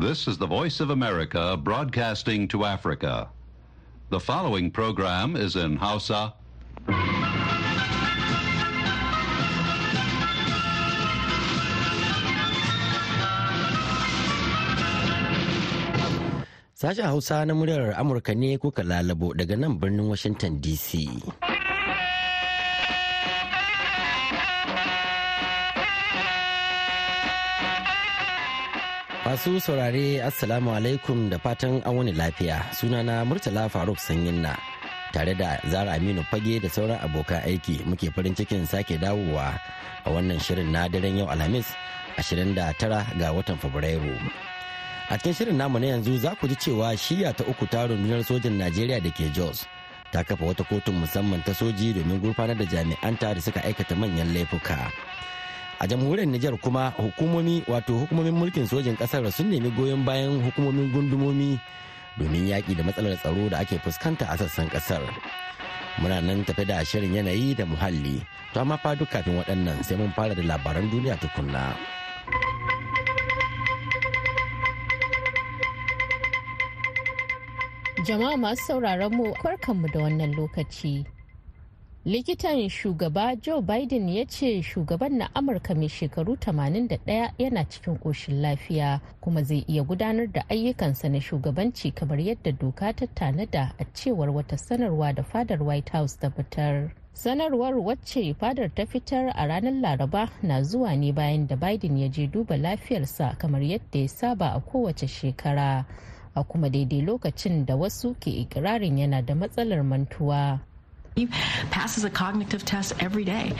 This is the Voice of America broadcasting to Africa. The following program is in Hausa. Sashen Hausa na muryar Amurka ne kuka lalabo daga nan birnin Washington DC. Masu saurare Assalamu alaikum da fatan an wani lafiya sunana Murtala Faruk Sanyinna tare da Zara Aminu Fage da sauran abokan aiki muke farin cikin sake dawowa a wannan shirin na daren yau Alhamis 29 ga watan Fabrairu. a cikin shirin namu na yanzu za ku ji cewa shiya ta uku ta rundunar sojin najeriya da ke jos ta kafa wata kotun musamman ta soji domin gurfanar da jami'anta da suka aikata manyan laifuka a jamhuriyar nijar kuma hukumomi wato hukumomin mulkin sojin ƙasar sun nemi goyon bayan hukumomin gundumomi domin yaƙi da matsalar tsaro da ake fuskanta a sassan ƙasar muna nan tafi da shirin yanayi da muhalli to amma fa duk kafin waɗannan sai mun fara da labaran duniya tukunna. Jama'a masu sauraron mu mu da wannan lokaci. Likitan shugaba Joe Biden ya ce shugaban na Amurka mai shekaru 81 yana cikin ƙoshin lafiya kuma zai iya gudanar da ayyukansa na shugabanci kamar yadda doka ta tanada a cewar wata sanarwa da fadar White House ta fitar. sanarwar wacce fadar ta fitar a ranar laraba na zuwa ne bayan da biden ya je duba lafiyarsa kamar yadda ya saba a kowace shekara a kuma daidai lokacin da wasu ke ikirarin yana da matsalar mantuwa. He passes a cognitive test every day,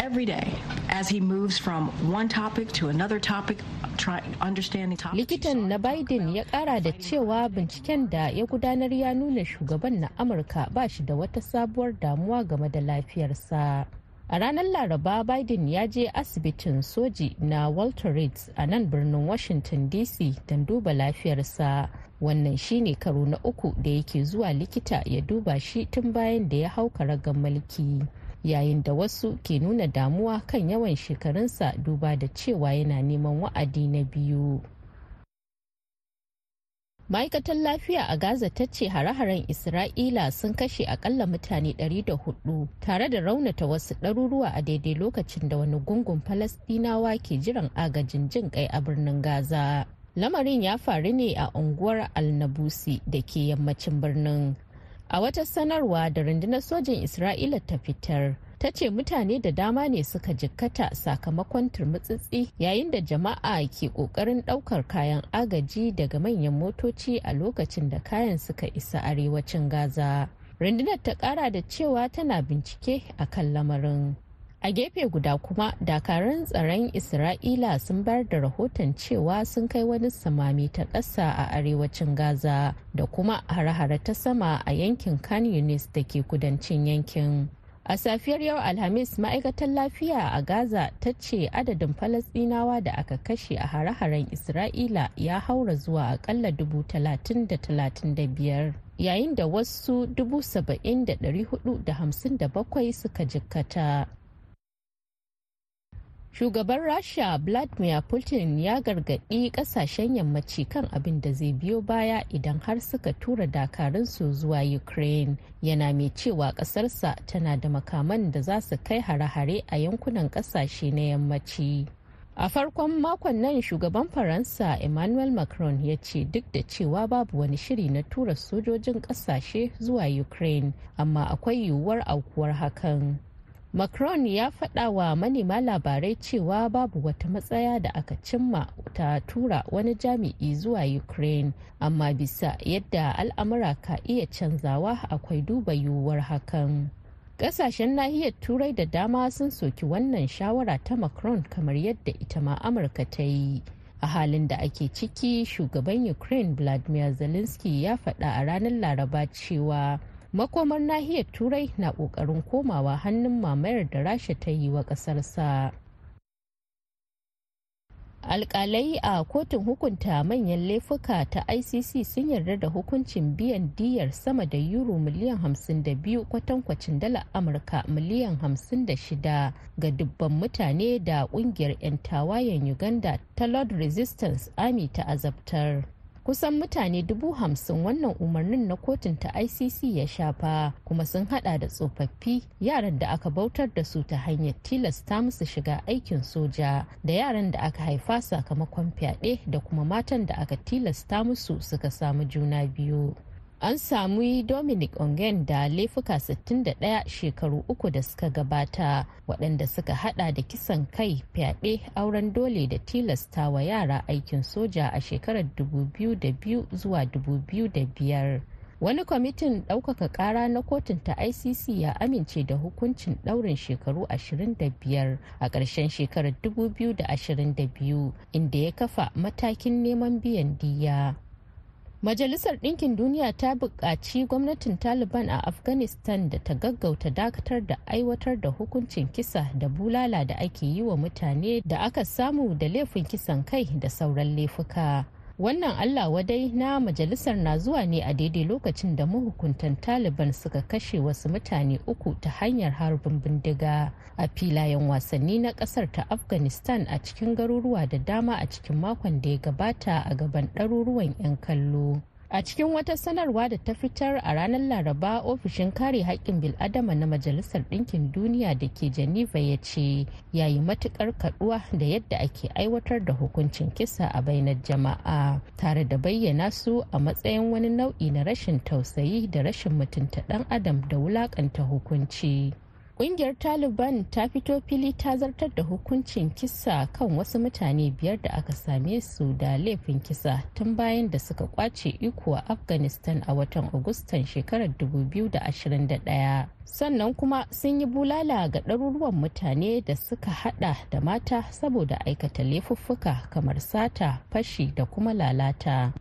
every day, as he moves from one topic to another topic, try understanding topics. Likitan na Biden ya kara da cewa binciken da ya gudanar ya nuna shugaban na Amurka ba shi da wata sabuwar damuwa game da lafiyarsa. A ranar Laraba Biden ya je asibitin soji na Walter Reed a nan birnin Washington DC don duba lafiyarsa. wannan shine karo na uku da yake zuwa likita ya duba shi tun bayan da ya hau karagar mulki yayin da wasu ke nuna damuwa kan yawan shekarunsa duba da cewa yana neman wa'adi na biyu ma'aikatar lafiya a gaza ta ce hare-haren isra'ila sun kashe akalla mutane 104 tare da raunata wasu ɗaruruwa a daidai lokacin da wani gungun falasdinawa ke jiran agajin jin kai a birnin gaza. Lamarin ya faru ne a unguwar alnabusi da ke yammacin birnin. A wata sanarwa da rundunar sojin isra'ila ta fitar ta ce mutane da dama ne suka jikkata sakamakon turmutsitsi yayin da jama'a ke ƙoƙarin ɗaukar kayan agaji daga manyan motoci a lokacin da kayan suka isa arewacin gaza. Rundunar ta kara da cewa tana bincike a kan lamarin. A gefe guda kuma dakarun tsaron isra'ila sun bar da rahoton cewa sun kai wani samami ta ƙasa a arewacin gaza da kuma hare-hare ta sama a yankin kan yunis da ke kudancin yankin. A safiyar yau alhamis ma'aikatar lafiya a gaza ta ce adadin falasdinawa da aka kashe a hare-haren isra'ila ya haura zuwa akalla dubu talatin da talatin da biyar yayin da wasu dubu saba'in da dari huɗu da hamsin da bakwai suka jikkata. Shugaban rasha vladimir putin ya gargaɗi ƙasashen yammaci kan abin da zai biyo baya idan har suka tura dakarunsu zuwa ukraine. Yana mai cewa ƙasarsa tana da makaman da za su kai hare-hare a yankunan ƙasashe na yammaci. A farkon makon nan shugaban faransa emmanuel macron ya ce duk da cewa babu wani shiri na tura sojojin ƙasashe zuwa ukraine amma akwai yiwuwar aukuwar hakan. Macron ya faɗa wa manema labarai cewa babu wata matsaya da aka cimma ta tura wani jami'i zuwa ukraine amma bisa yadda al'amura ka iya canzawa akwai duba yiwuwar hakan. Kasashen nahiyar turai da dama sun soki wannan shawara ta macron kamar yadda ita ma amurka ta yi. A halin da ake ciki shugaban ukraine vladimir zelensky ya faɗa a ranar laraba cewa makomar nahiyar turai na ƙoƙarin komawa hannun mamayar da rasha ta yi wa kasarsa alkalai a kotun hukunta manyan laifuka ta icc sun yarda da hukuncin biyan diyar sama da euro miliyan 52 kwatankwacin dala amurka miliyan 56 ga dubban mutane da ƙungiyar 'yan tawayen uganda ta lord resistance army ta azabtar. Kusan mutane dubu hamsin wannan umarnin na kotun ta icc ya shafa kuma sun hada da tsofaffi yaran da aka bautar da su ta hanyar tilasta musu shiga aikin soja da yaran da aka haifa sakamakon fyaɗe da kuma matan da aka tilasta musu suka samu juna biyu. An samu dominic ongen da laifuka 61 shekaru uku da suka gabata waɗanda suka hada da kisan kai fyaɗe auren dole da tilasta wa yara aikin soja a shekarar 2002 zuwa 2005 wani kwamitin ɗaukaka ƙara na kotun ta icc ya amince da hukuncin ɗaurin shekaru 25 a ƙarshen shekarar 2022 inda ya kafa matakin neman biyan diya. Majalisar Ɗinkin Duniya ta buƙaci gwamnatin Taliban a Afghanistan da ta gaggauta dakatar da aiwatar da hukuncin kisa da bulala da ake yi wa mutane da aka samu da laifin kisan kai da sauran laifuka. Wannan allah wadai na majalisar na zuwa ne a daidai lokacin da mahukuntan taliban suka kashe wasu mutane uku ta hanyar harbin bindiga a filayen wasanni na ƙasar ta afghanistan a cikin garuruwa da dama a cikin makon da ya gabata a gaban ɗaruruwan 'yan kallo. A cikin wata sanarwa da ta fitar a ranar laraba ofishin kare haƙƙin bil'adama na majalisar ɗinkin duniya da ke geneva ya ce yayi matuƙar kaduwa da yadda ake aiwatar da hukuncin kisa a bainar jama'a tare da bayyana su a matsayin wani nau'i na rashin tausayi da rashin mutunta ɗan adam da wulaƙanta hukunci. Ƙungiyar Taliban ta fito fili ta zartar da hukuncin kisa kan wasu mutane biyar da aka same su da laifin kisa tun bayan da suka ƙwace iko a Afghanistan a watan Agustan shekarar 2021. Sannan kuma sun yi bulala ga ɗaruruwan mutane da suka hada da mata saboda aikata laifuffuka kamar sata, fashi da kuma lalata.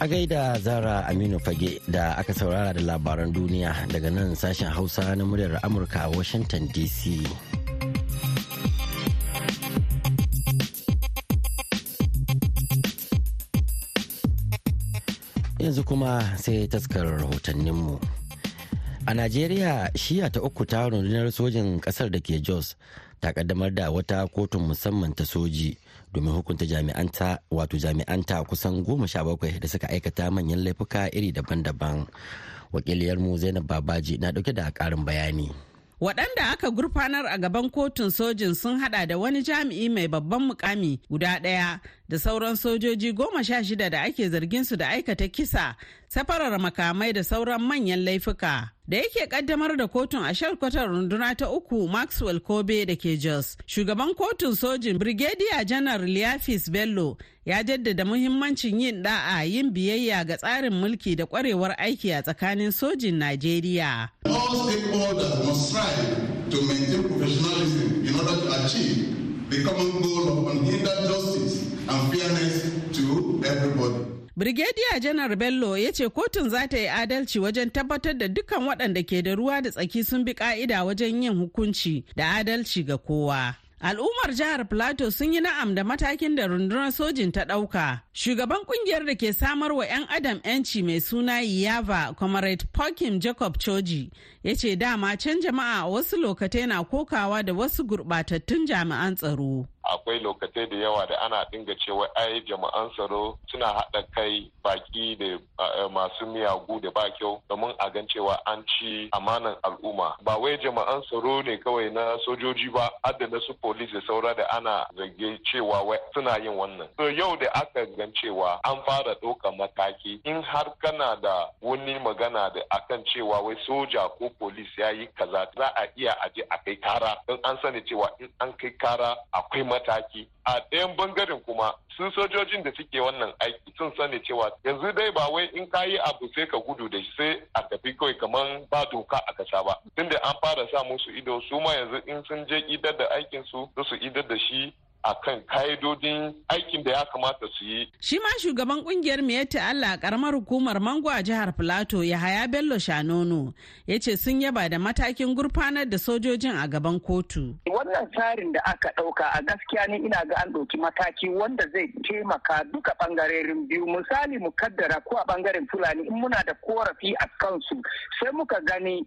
A gaida Zara Aminu Fage da aka saurara da labaran duniya daga nan sashen Hausa na muryar Amurka a Washington DC. Yanzu kuma sai taskar rahotanninmu. A Najeriya shiya ta uku ta rundunar sojin ƙasar da ke Jos ta kaddamar da wata kotun musamman ta soji. domin hukunta jami'anta wato jami'anta kusan goma sha bakwai da suka aikata manyan laifuka iri daban-daban wakiliyarmu zainab babaji na ɗauke da karin bayani waɗanda aka gurfanar a gaban kotun sojin sun hada da wani jami'i mai babban mukami guda ɗaya da sauran sojoji goma sha shida da ake zargin su da aikata kisa safarar makamai da sauran manyan laifuka da yake kaddamar da kotun a shalkwatar runduna ta uku maxwell kobe da ke jos shugaban kotun sojin brigadier janar liafis bello ya jaddada muhimmancin yin da'a yin biyayya ga tsarin mulki da kwarewar aiki a tsakanin sojin najeriya the common goal of unhindered justice and fairness to everybody. Brigadier Janar Bello ya ce kotun za ta yi adalci wajen tabbatar da dukkan waɗanda ke da ruwa da tsaki sun bi ƙa'ida wajen yin hukunci da adalci ga kowa. Al'ummar jihar Plateau sun yi na'am da matakin da rundunar sojin ta ɗauka. Shugaban ƙungiyar da ke samar wa 'yan adam 'yanci mai suna Yava, Comrade Pokim Jacob Choji, ya ce dama can jama'a wasu lokatai na kokawa da wasu gurɓatattun jami'an tsaro. Akwai lokacin da yawa da ana dinga cewa ai jama'an tsaro suna haɗa kai baki da masu miyagu da ba kyau domin a gan cewa an ci amanan al'umma. Ba wai jama'an tsaro ne kawai na sojoji ba har da na su police da saura da ana zage cewa wai suna yin wannan. So yau da aka gan cewa an fara ɗaukar mataki in har kana da wani magana da akan cewa wai soja ko police ya yi kaza za a iya aje a kai kara. Don an sani cewa in an kai kara akwai mataki. A ɗayan ɓangaren kuma sun sojojin da suke wannan aiki sun sani cewa yanzu dai ba wai in ka yi abu sai ka gudu da shi sai a tafi kawai kamar ba doka a kasa ba. Tunda an fara sa musu ido su ma yanzu in sun je idar da aikin su su idar da shi akan ka'idodin aikin da ya kamata su yi. Shi ma shugaban ƙungiyar Miyatta Allah karamar hukumar Mango a jihar Filato Yahaya Bello Shanono ya ce sun yaba da matakin gurfanar da sojojin a gaban kotu. Wannan tsarin da aka ɗauka a gaskiya ne ina ga an ɗauki mataki wanda zai taimaka duka ɓangarorin biyu misali mu kaddara ko a ɓangaren Fulani in muna da korafi a kansu sai muka gani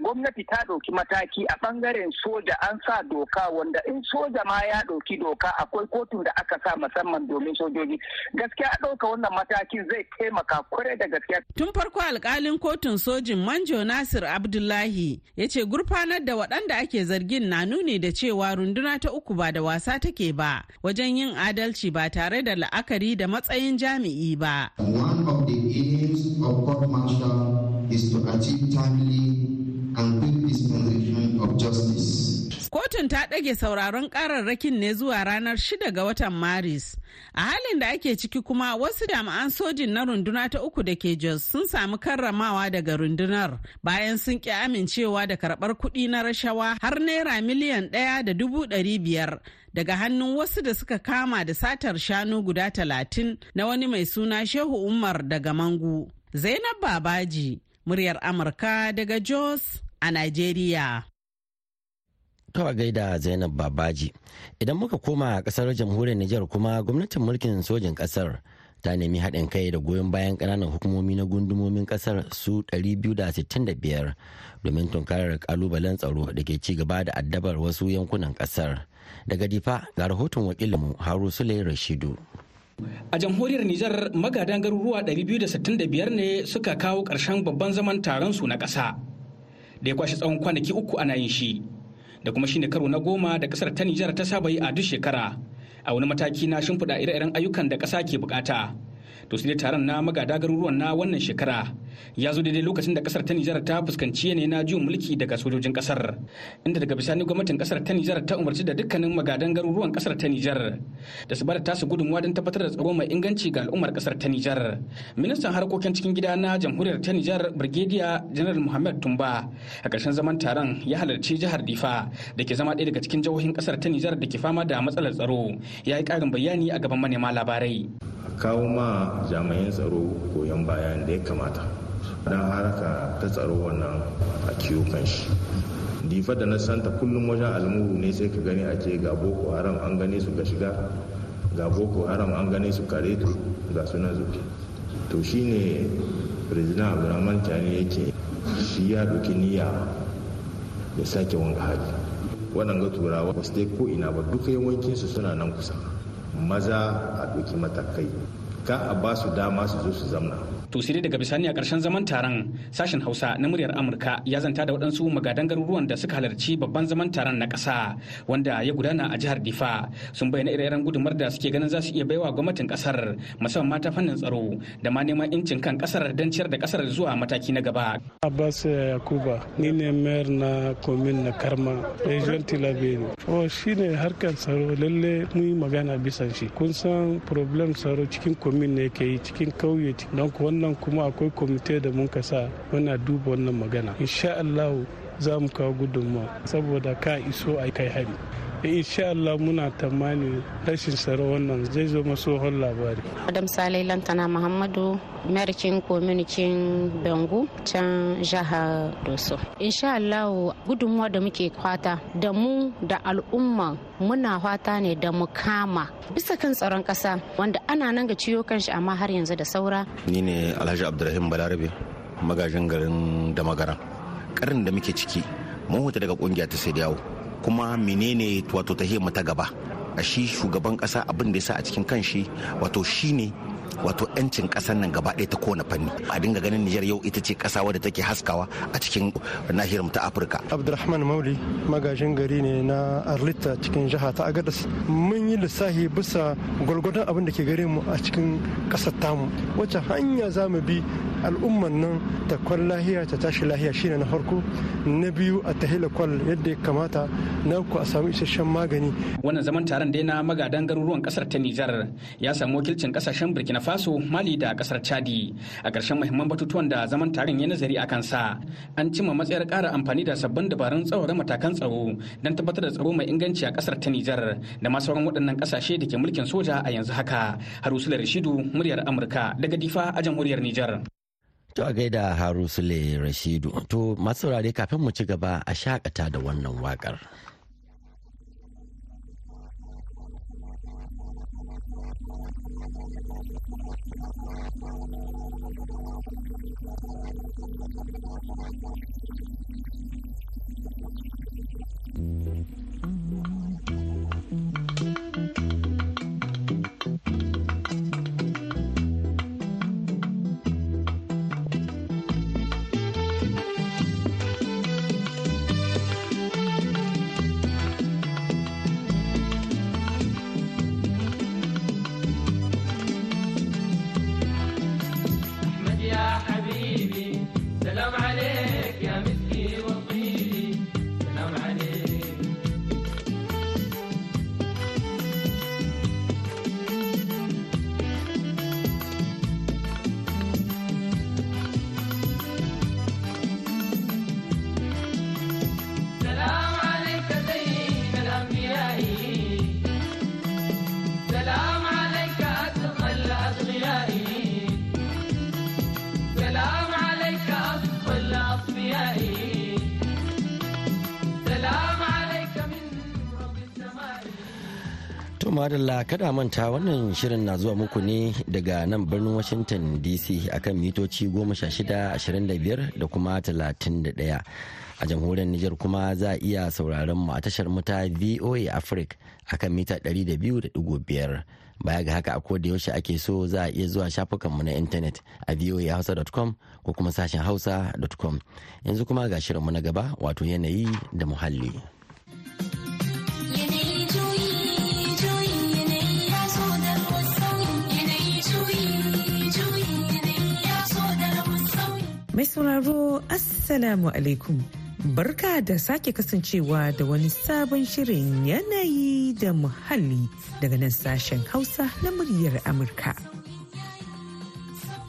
gwamnati ta ɗauki mataki a ɓangaren soja an sa doka wanda in soja ma ya ɗauki doka akwai kotun da aka sa musamman domin sojoji gaskiya ɗauka wannan matakin zai taimaka ƙwarai da gaskiya. Tun farko alkalin kotun sojin Manjo Nasir Abdullahi ya ce gurfanar da waɗanda ake zargin na nuni da cewa runduna ta uku ba da wasa take ba wajen yin adalci ba tare da la'akari da matsayin jami'i ba. One of the aims of court martial is to achieve timely and quick dispensation of justice. Kotun ta ɗage sauraron ƙararrakin ne zuwa ranar 6 ga watan Maris. A halin da ake ciki kuma wasu jami'an sojin na runduna ta uku da ke Jos sun samu karramawa daga rundunar bayan sun ƙi amincewa da karɓar kuɗi na rashawa har naira miliyan ɗaya da dubu ɗari biyar daga hannun wasu da suka kama da satar shanu guda talatin na wani mai suna Shehu Umar daga Mangu. Zainab Babaji, muryar Amurka daga Jos a Najeriya. Kawa gaida Zainab Babaji. Idan muka koma a ƙasar jamhuriyar Nijar kuma gwamnatin mulkin sojin ƙasar ta nemi haɗin kai da goyon bayan ƙananan hukumomi na gundumomin ƙasar su 265 domin tunkarar kalubalen tsaro da ke ci gaba da addabar wasu yankunan ƙasar. Daga difa ga rahoton wakilinmu Haru Sule Rashidu. A jamhuriyar Nijar magadan garuruwa 265 ne suka kawo ƙarshen babban zaman taron su na ƙasa da ya kwashe tsawon kwanaki uku ana yin shi. Da kuma shine karo na goma da ƙasar ta Nijar ta saba yi a duk shekara a wani mataki na shimfiɗa ire-iren ayyukan da ƙasa ke buƙata. To sai taron na magada garuruwan na wannan shekara ya zo daidai lokacin da ƙasar ta Nijar ta fuskanci yanayi na juyin mulki daga sojojin ƙasar inda daga bisani gwamnatin ƙasar ta Nijar ta umarci da dukkanin magadan garuruwan ƙasar ta Nijar da su ba da tasu gudunmuwa don tabbatar da tsaro mai inganci ga al'ummar ƙasar ta Nijar. Ministan harkokin cikin gida na jamhuriyar ta Nijar Brigadier General Muhammad Tumba a ƙarshen zaman taron ya halarci jihar Difa da ke zama ɗaya daga cikin jihohin ƙasar ta Nijar da ke fama da matsalar tsaro ya yi ƙarin bayani a gaban manema labarai. Kawo ma jami'an tsaro goyon bayan da ya kamata. Don haraka ta tsaro wannan a kiwo kan shi. Difa da na santa kullum wajen almuru ne sai ka gani a ce ga boko haram an gane su ga shiga ga boko haram an gane su kare ga suna zuke to shine president abdulrahman tani yake shi ya doki niyya ya sake wanga hali. Waɗanga turawa ba su ko ina ba duka yawancinsu suna nan kusa. Maza a ɗauki matakai. Ka a ba su dama su zo su zamna. To sai daga bisani a ƙarshen zaman taron sashen hausa na muryar amurka ya zanta da waɗansu magadan garuruwan da suka halarci babban zaman taron na ƙasa wanda ya gudana a jihar difa. Sun bayyana ire-iren gudumar da suke ganin za su iya baiwa gwamnatin ƙasar musamman mata fannin tsaro da ma neman incin kan ƙasar don ciyar da ƙasar zuwa mataki na gaba. abbas yakuba ni ne mayar na komin na karma region tilaberi. O shine harkar tsaro lalle mun yi magana bisan shi. Kun san problem tsaro cikin komin ne ke yi cikin kauye don wannan kuma akwai kwamite da mun kasa muna duba wannan magana. Insha Allah za mu kawo gudunmawa saboda ka iso a kai hari insha Allah muna tamani rashin tsaro wannan zai zo masohon labari. Adam Salai Lantana Muhammadu American Communitin Bengu can jihar Doso. Insha Allah gudunmuwa da muke kwata da mu da al'umma muna fata ne da mu kama bisa kan tsaron kasa wanda ana nan ga ciyo kanshi amma har yanzu da saura. Ni ne Alhaji Abdulrahim Balarabe magajin garin da magaran. Karin da muke ciki mun huta daga ƙungiya ta sai yawo kuma menene wato ta ta gaba a shi shugaban kasa abin da ya sa a cikin kanshi wato shine wato 'yancin ƙasar nan gaba ɗaya ta kowane fanni a dinga ganin Nijar yau ita ce kasa wadda take haskawa a cikin nahiyar ta Afirka. Abdulrahman Mauli magajin gari ne na Arlita cikin jiha ta Agadas. Mun yi lissafi bisa gwalgwadon abin da ke gare mu a cikin ƙasar tamu. Wacce hanya za mu bi al'umman nan ta kwan lahiya ta tashi lahiya shine na farko. Na biyu a tahila kwal yadda ya kamata na uku a samu isasshen magani. Wannan zaman taron dai na magadan garuruwan ƙasar ta Nijar ya samu wakilcin ƙasashen Burkina faso mali da ƙasar chadi a ƙarshen muhimman batutuwan da zaman taron ya nazari a kansa an cimma matsayar ƙara amfani da sabbin dabarun tsawara matakan tsaro don tabbatar da tsaro mai inganci a ƙasar ta nijar da ma sauran waɗannan ƙasashe da ke mulkin soja a yanzu haka harusula rashidu muryar amurka daga difa a jamhuriyar nijar To a gaida Haru Sule Rashidu. To masu saurare kafin mu ci gaba a shakata da wannan waƙar. Madalla kada manta wannan shirin na zuwa muku ne daga nan birnin washington dc akan mitoci 1625 da kuma 31 a jamhuriyar niger kuma za a iya sauraron mu a tashar muta voa africa akan mita 200.5 baya ga haka a da yaushe ake so za a iya zuwa shafukanmu na intanet a voahausa.com ko kuma sashen hausa.com yanzu kuma ga shirinmu na gaba wato yanayi da muhalli. Mai sauraro Assalamu alaikum. Barka da sake kasancewa da wani sabon shirin yanayi da muhalli daga nan sashen Hausa na muryar Amurka.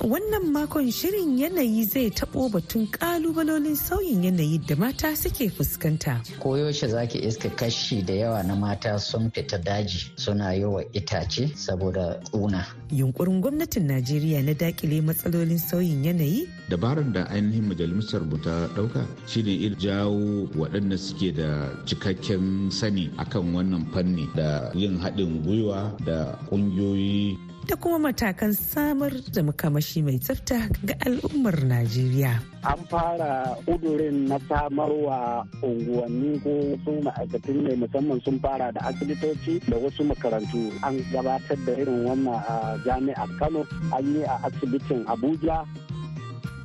Wannan makon shirin yanayi zai taɓo batun ƙalubalolin sauyin yanayi da mata suke fuskanta. Koyaushe zaki iska kashi da yawa na mata sun fita daji suna yi wa itace saboda ƙuna. Yunkurin gwamnatin Najeriya na daƙile matsalolin sauyin yanayi? Dabarar da ainihin majalisar mu ta ɗauka shine ir jawo waɗanda suke da cikakken sani akan wannan fanni da yin haɗin gwiwa da ƙungiyoyi da kuma matakan samar da makamashi mai tsafta ga al'ummar Najeriya. An fara ƙudurin na samarwa unguwanni ko wasu ma'aikatan ne musamman sun fara da asibitoci da wasu makarantu. An gabatar da irin wannan a jami'ar Kano, an yi a asibitin Abuja.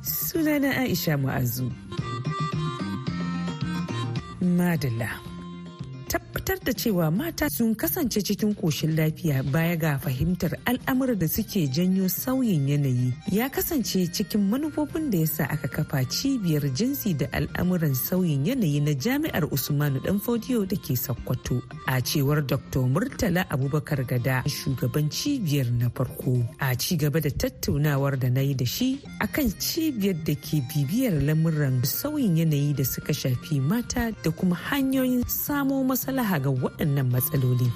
Sunana Aisha Mu'azu. Madalla. Tabbatar da cewa mata sun kasance cikin koshin lafiya baya ga fahimtar al'amuran da suke janyo sauyin yanayi. Ya kasance cikin manufofin da yasa aka kafa cibiyar jinsi da al'amuran sauyin yanayi na jami'ar usmanu dan fodiyo da ke sokoto. A cewar dr murtala abubakar gada shugaban cibiyar na farko. A ci gaba da tattaunawar da na yi da shi akan cibiyar da ke bibiyar lamuran sauyin yanayi da suka shafi mata da kuma hanyoyin samo maslaha ga waɗannan matsaloli.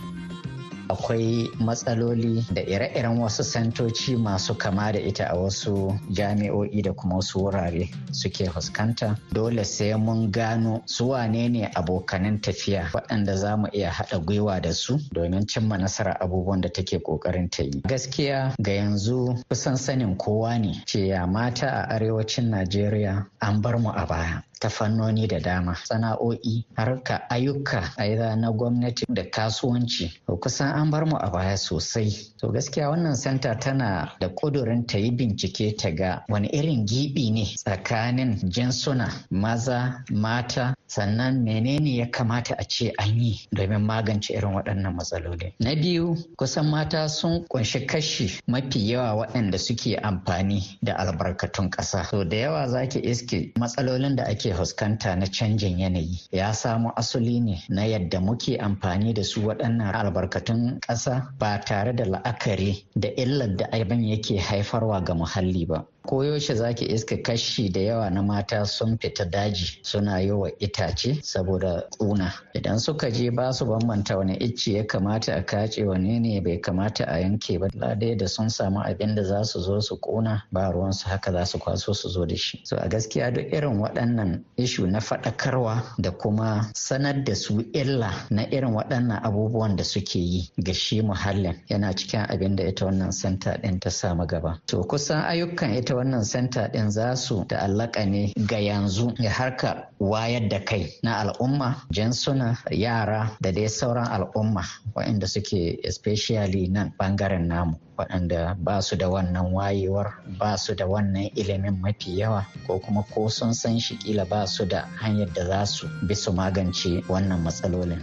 akwai matsaloli da ire-iren wasu santoci masu kama da ita a wasu jami'o'i da kuma wasu wurare suke fuskanta. Dole sai mun gano su wane ne abokanin tafiya waɗanda za mu iya haɗa gwiwa da su domin cimma nasarar abubuwan da take ƙoƙarin ta yi. Gaskiya ga yanzu kusan sanin kowa ne ce ya mata a arewacin najeriya an bar mu a baya. Ta fannoni da dama sana'o'i harka ayyuka aida na gwamnati da kasuwanci. Kusan an bar mu a baya sosai. To gaskiya wannan santa tana da kudurin ta yi bincike ta ga wani irin gibi ne tsakanin jinsuna maza mata sannan menene ya kamata a ce an yi domin magance irin waɗannan matsaloli? Na biyu kusan mata sun ƙunshi kashi mafi yawa waɗanda suke amfani da albarkatun ƙasa. So da yawa zaki iske matsalolin da ake fuskanta na canjin yanayi ya samo asali ne na yadda muke amfani da su waɗannan albarkatun ƙasa ba tare da la'akari da illar da abin yake haifarwa ga muhalli ba. Koyaushe zaki iska kashi da yawa na mata sun fita daji suna yi wa itace saboda ƙuna. Idan suka je ba su bambanta wani icce ya kamata a kace wane ne bai kamata a yanke ba. Ladai da sun samu abin da za su zo su ƙuna ba ruwansu haka za su kwaso su zo da shi. So a gaskiya duk irin waɗannan ishu na faɗakarwa da kuma sanar da su illa na irin waɗannan abubuwan da suke yi ga shi muhallin yana cikin abin da ita wannan senta ɗin ta samu gaba. To kusan ayyukan ita ita wannan senta ɗin za su ta'allaka ne ga yanzu ya harka wayar da kai na al'umma jinsuna yara da dai sauran al'umma waɗanda suke especially nan ɓangaren namu waɗanda ba su da wannan wayewar ba su da wannan ilimin mafi yawa ko kuma ko sun san shi kila ba su da hanyar da za su bi su magance wannan matsalolin.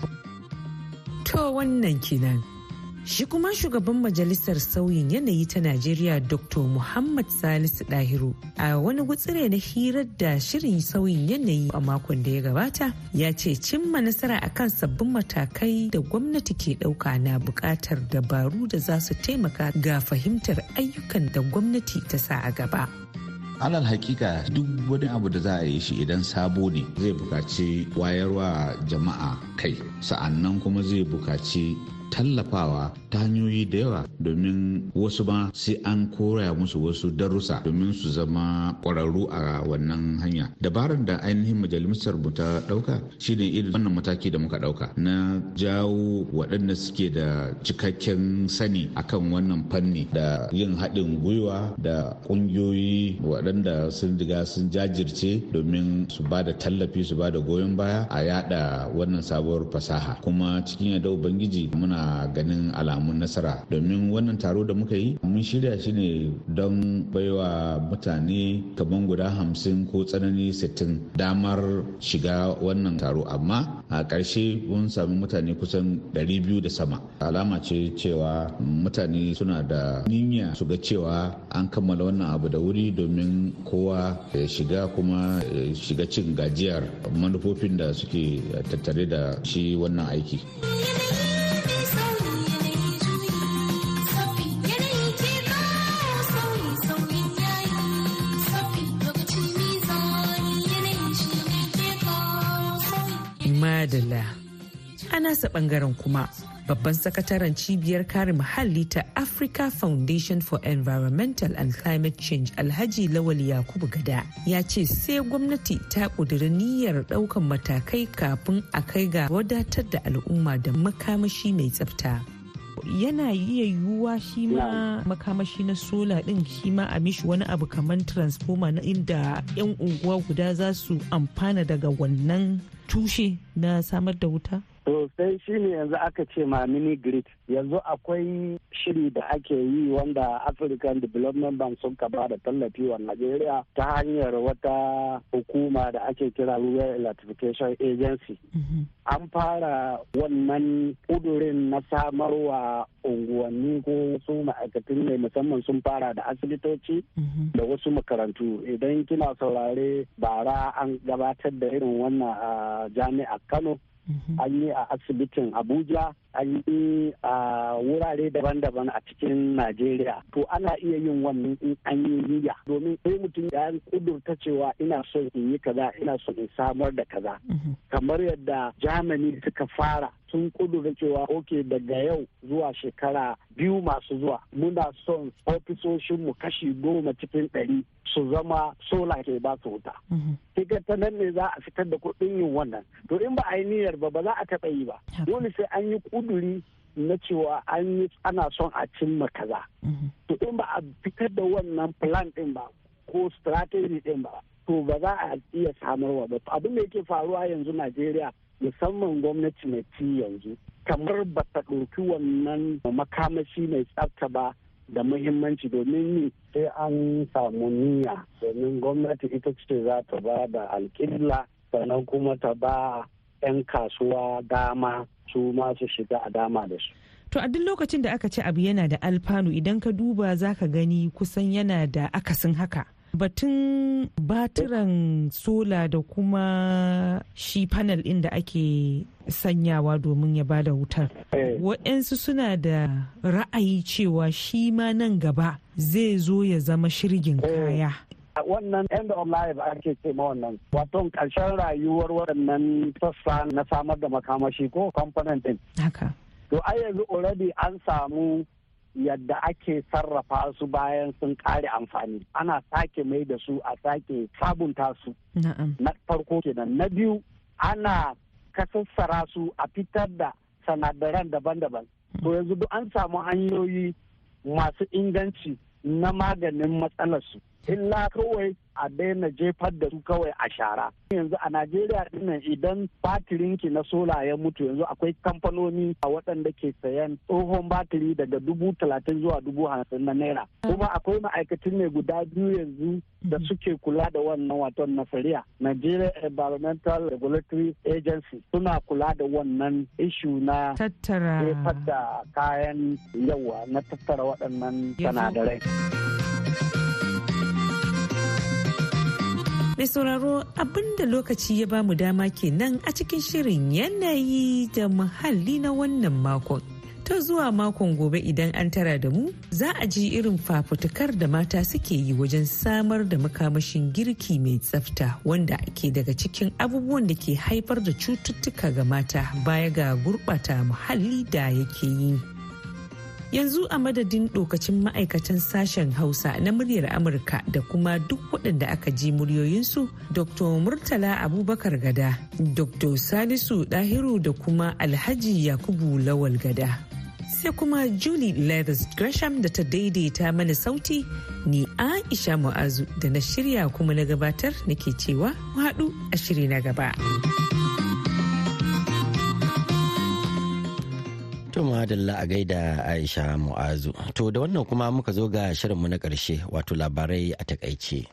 To wannan kenan Shi kuma shugaban majalisar sauyin yanayi ta Najeriya Dr. Muhammad Salisu Dahiru a wani gutsire na hirar da shirin sauyin yanayi a makon da ya gabata ya ce cimma nasara akan sabbin matakai da gwamnati ke ɗauka na buƙatar dabaru da za su taimaka ga fahimtar ayyukan da gwamnati ta sa a gaba. alal hakika duk wani abu da za a yi shi idan sabo ne zai buƙaci wayarwa jama'a kai sa'an nan kuma zai buƙaci tallafawa ta hanyoyi da yawa domin wasu ma sai an koya musu wasu darussa domin su zama ƙwararru a wannan hanya. Dabarar da ainihin majalisar mu ta ɗauka shine irin wannan mataki da muka ɗauka na jawo waɗanda suke da cikakken sani akan wannan fanni da yin haɗin gwiwa da ƙungiyoyi waɗanda sun riga sun jajirce domin su ba da tallafi su ba da goyon baya a yada wannan sabuwar fasaha. Kuma cikin yadda ubangiji muna ganin alamun nasara. Domin wannan taro da muka yi mun shirya shi ne don baiwa mutane kaman guda hamsin ko tsanani sittin damar shiga wannan taro. Amma a ƙarshe mun sami mutane kusan ɗari biyu da sama. Alama ce cewa mutane suna da niyya su ga cewa an kammala wannan abu da wuri domin kowa ya shiga kuma shiga cin gajiyar manufofin da suke tattare da shi wannan aiki. Nasa ɓangaren kuma babban sakataren cibiyar kare muhalli ta africa foundation for environmental and climate change alhaji lawal yakubu gada ya ce sai gwamnati ta ƙudiri niyyar ɗaukan matakai kafin a kai ga wadatar da al'umma da makamashi mai tsafta yana iya yiwuwa shi ma makamashi na sola din shi ma a mishi wani abu kamar transformer na inda 'yan unguwa guda za su amfana daga wannan tushe na samar da wuta? Sosai shi ne yanzu aka ce ma mini grid. Yanzu akwai shiri da ake yi wanda african development bank sun ka ba da tallafi wa najeriya ta hanyar wata hukuma da ake kira rural electrification agency. An fara wannan kudurin na samarwa unguwanni ko su ma'aikatan ne musamman sun fara da asibitoci da wasu makarantu. Idan kina saurare bara an gabatar da irin wannan a jami'ar kano. An yi a asibitin abuja an yi a wurare daban-daban a cikin najeriya. To ana iya yin wannan in an yi niyya. Domin sai mutum ya kudurta cewa ina son in yi kaza ina son in samar da kaza. Kamar yadda germany suka fara sun kudura cewa oke daga yau zuwa shekara biyu masu zuwa muna son ofisoshinmu kashi goma cikin ɗari su zama sola ke ba su wuta. Kika ta nan ne za a fitar da kuɗin yin wannan. To in ba a yi niyyar ba ba za a taɓa yi ba. Dole sai an yi kuduri na cewa an yi ana son a cimma kaza. To in ba a fitar da wannan plan ɗin ba ko strategy ɗin ba to ba za a iya samarwa ba. Abin da yake faruwa yanzu Najeriya musamman gwamnati mai ci yanzu kamar ba ta ɗauki wannan makamashi mai tsafta ba da muhimmanci domin ni sai an samu niyya domin gwamnati ita ce za ta ba da alƙibla sannan kuma ta ba 'yan kasuwa dama su ma su shiga a dama da su To a duk lokacin da aka ce abu yana da alfanu idan ka duba za ka gani kusan yana da akasin haka. Batun batiran sola da kuma shi panel ɗin da ake sanyawa domin ya ba da wutar. Waɗansu suna da ra'ayi cewa shi ma nan gaba zai zo ya zama shirgin kaya. wannan end of life ake ce ma wannan wato ƙarshen rayuwar waɗannan sassa na samar da makamashi ko component din. Haka. to ai yanzu already an samu yadda ake sarrafa su bayan sun kare amfani. Ana sake mai da su a sake sabunta su. Na farko kenan. Na biyu ana kasassara su a fitar da sanadaran daban-daban. To yanzu duk an samu hanyoyi masu inganci na maganin matsalarsu illa kawai a daina jefar da su kawai a shara. Yanzu a najeriya ɗin nan idan batirinki na sola ya mutu yanzu akwai kamfanoni a waɗanda ke sayan tsohon batiri daga dubu talatin zuwa dubu hamsin na naira. Kuma akwai ma'aikatan ne guda biyu yanzu da suke kula da wannan waton nasariya nigeria environmental regulatory agency suna kula da wannan ishu na tattara. da kayan yawa na tattara waɗannan sanadarai Mai sauraro abin da lokaci ya ba mu dama kenan a cikin shirin yanayi da muhalli na wannan makon. Ta zuwa makon gobe idan an tara da mu za a ji irin fafutukar da mata suke yi wajen samar da makamashin girki mai tsafta wanda ke daga cikin abubuwan da ke haifar da cututtuka ga mata baya ga gurɓata muhalli da yake yi. Yanzu a madadin dokacin ma'aikatan sashen hausa na muryar amurka da kuma duk waɗanda aka ji muryoyinsu dr murtala abubakar gada dr salisu dahiru da kuma alhaji yakubu lawal gada sai kuma julie leathers gresham da ta daidaita mana sauti ni aisha mu'azu da na shirya kuma na gabatar nake cewa mu haɗu a shiri na gaba. To madalla a gaida Aisha Mu'azu. To da wannan kuma muka zo ga shirinmu na ƙarshe wato labarai a taƙaice.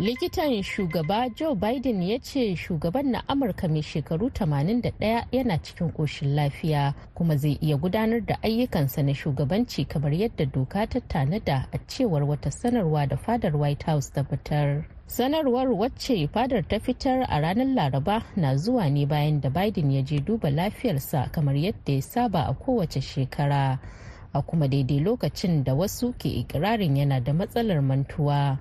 likitan shugaba joe biden ya ce shugaban na amurka mai shekaru 81 yana cikin ƙoshin lafiya kuma zai iya gudanar da ayyukansa na shugabanci kamar yadda doka ta tanada a cewar wata sanarwa da fadar white house ta fitar sanarwar wacce fadar ta fitar a ranar laraba na zuwa ne bayan da biden ya je duba lafiyarsa kamar yadda ya saba a kowace shekara a kuma daidai lokacin da wasu ke ikirarin yana da matsalar mantuwa.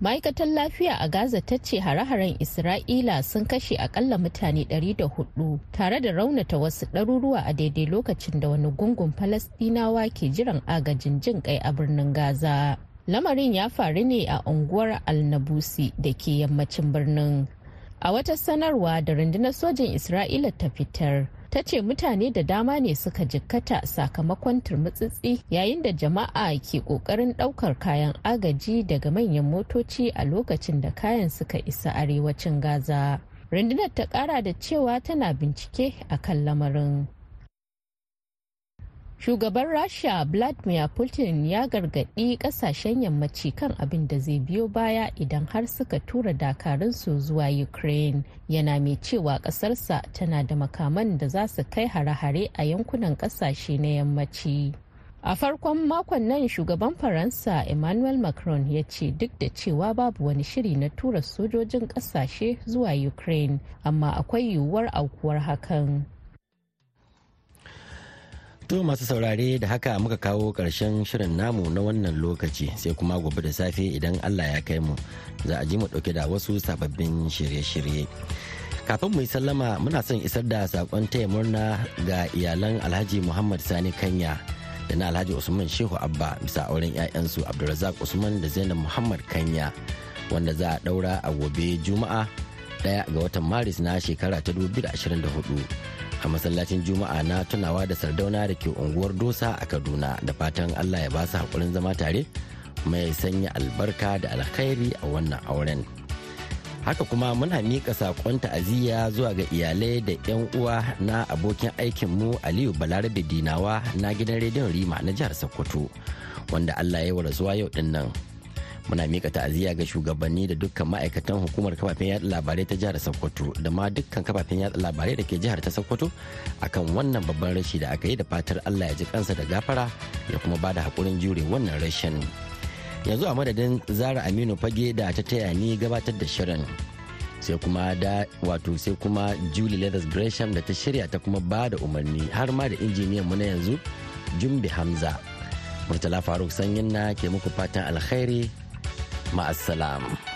Ma'aikatar lafiya a gaza ta ce hare-haren isra'ila sun kashe akalla mutane 400 tare da raunata wasu ɗaruruwa a daidai lokacin da wani gungun falasdinawa ke jiran agajin jin kai a birnin gaza. Lamarin ya faru ne a unguwar alnabusi da ke yammacin birnin. A wata sanarwa da rundunar sojin isra'ila ta fitar ta ce mutane da dama ne suka jikkata sakamakon turmutsitsi yayin da jama'a ke ƙoƙarin ɗaukar kayan agaji daga manyan motoci a lokacin da kayan suka isa arewacin gaza. Rundunar ta kara da cewa tana bincike a kan lamarin. Shugaban rasha vladimir putin ya gargaɗi ƙasashen yammaci kan abin da zai biyo baya idan har suka tura dakarunsu zuwa ukraine. Yana mai cewa ƙasarsa tana da makaman da za su kai hare-hare a yankunan ƙasashe na yammaci. A farkon makon nan shugaban faransa emmanuel macron ya ce duk da cewa babu wani shiri na tura sojojin ƙasashe zuwa ukraine amma akwai yiwuwar aukuwar hakan. To masu saurare da haka muka kawo ƙarshen shirin namu na wannan lokaci sai kuma gobe da safe idan Allah ya kai mu za a ji mu ɗauke da wasu sababbin shirye-shirye. Kafin mu yi sallama muna son isar da saƙon taya murna ga iyalan Alhaji Muhammad Sani Kanya da na Alhaji Usman Shehu Abba bisa auren 'ya'yansu Abdulrazak Usman da Zainab Muhammad Kanya wanda za a ɗaura a gobe Juma'a ɗaya ga watan Maris na shekara ta 2024. A masallacin juma'a na tunawa da sardauna da ke unguwar dosa a kaduna da fatan allah ya ba su haƙurin zama tare mai sanya albarka da alkhairi a wannan auren. Haka kuma muna miƙa saƙon ta'aziyya zuwa ga iyalai da 'yan uwa na abokin aikinmu aliyu balarabe dinawa na gidan rediyon rima na jihar sokoto wanda allah ya yi wa rasuwa yau ɗin nan. Muna miƙa ta'aziyya ga shugabanni da dukkan ma'aikatan hukumar kafafen yada labarai ta jihar sokoto da ma dukkan kafafen yada labarai da ke jihar ta sokoto akan wannan babban rashi da aka yi da fatar allah ya ji kansa da gafara ya kuma ba da haƙurin jure wannan rashin. yanzu a madadin zara aminu fage da ta taya ni gabatar da shirin sai kuma da wato sai kuma julie leathers gresham da ta shirya ta kuma ba da umarni har ma da injiniyan mu na yanzu jumbi hamza murtala faruk sanyin na ke muku fatan alkhairi ma'assalam.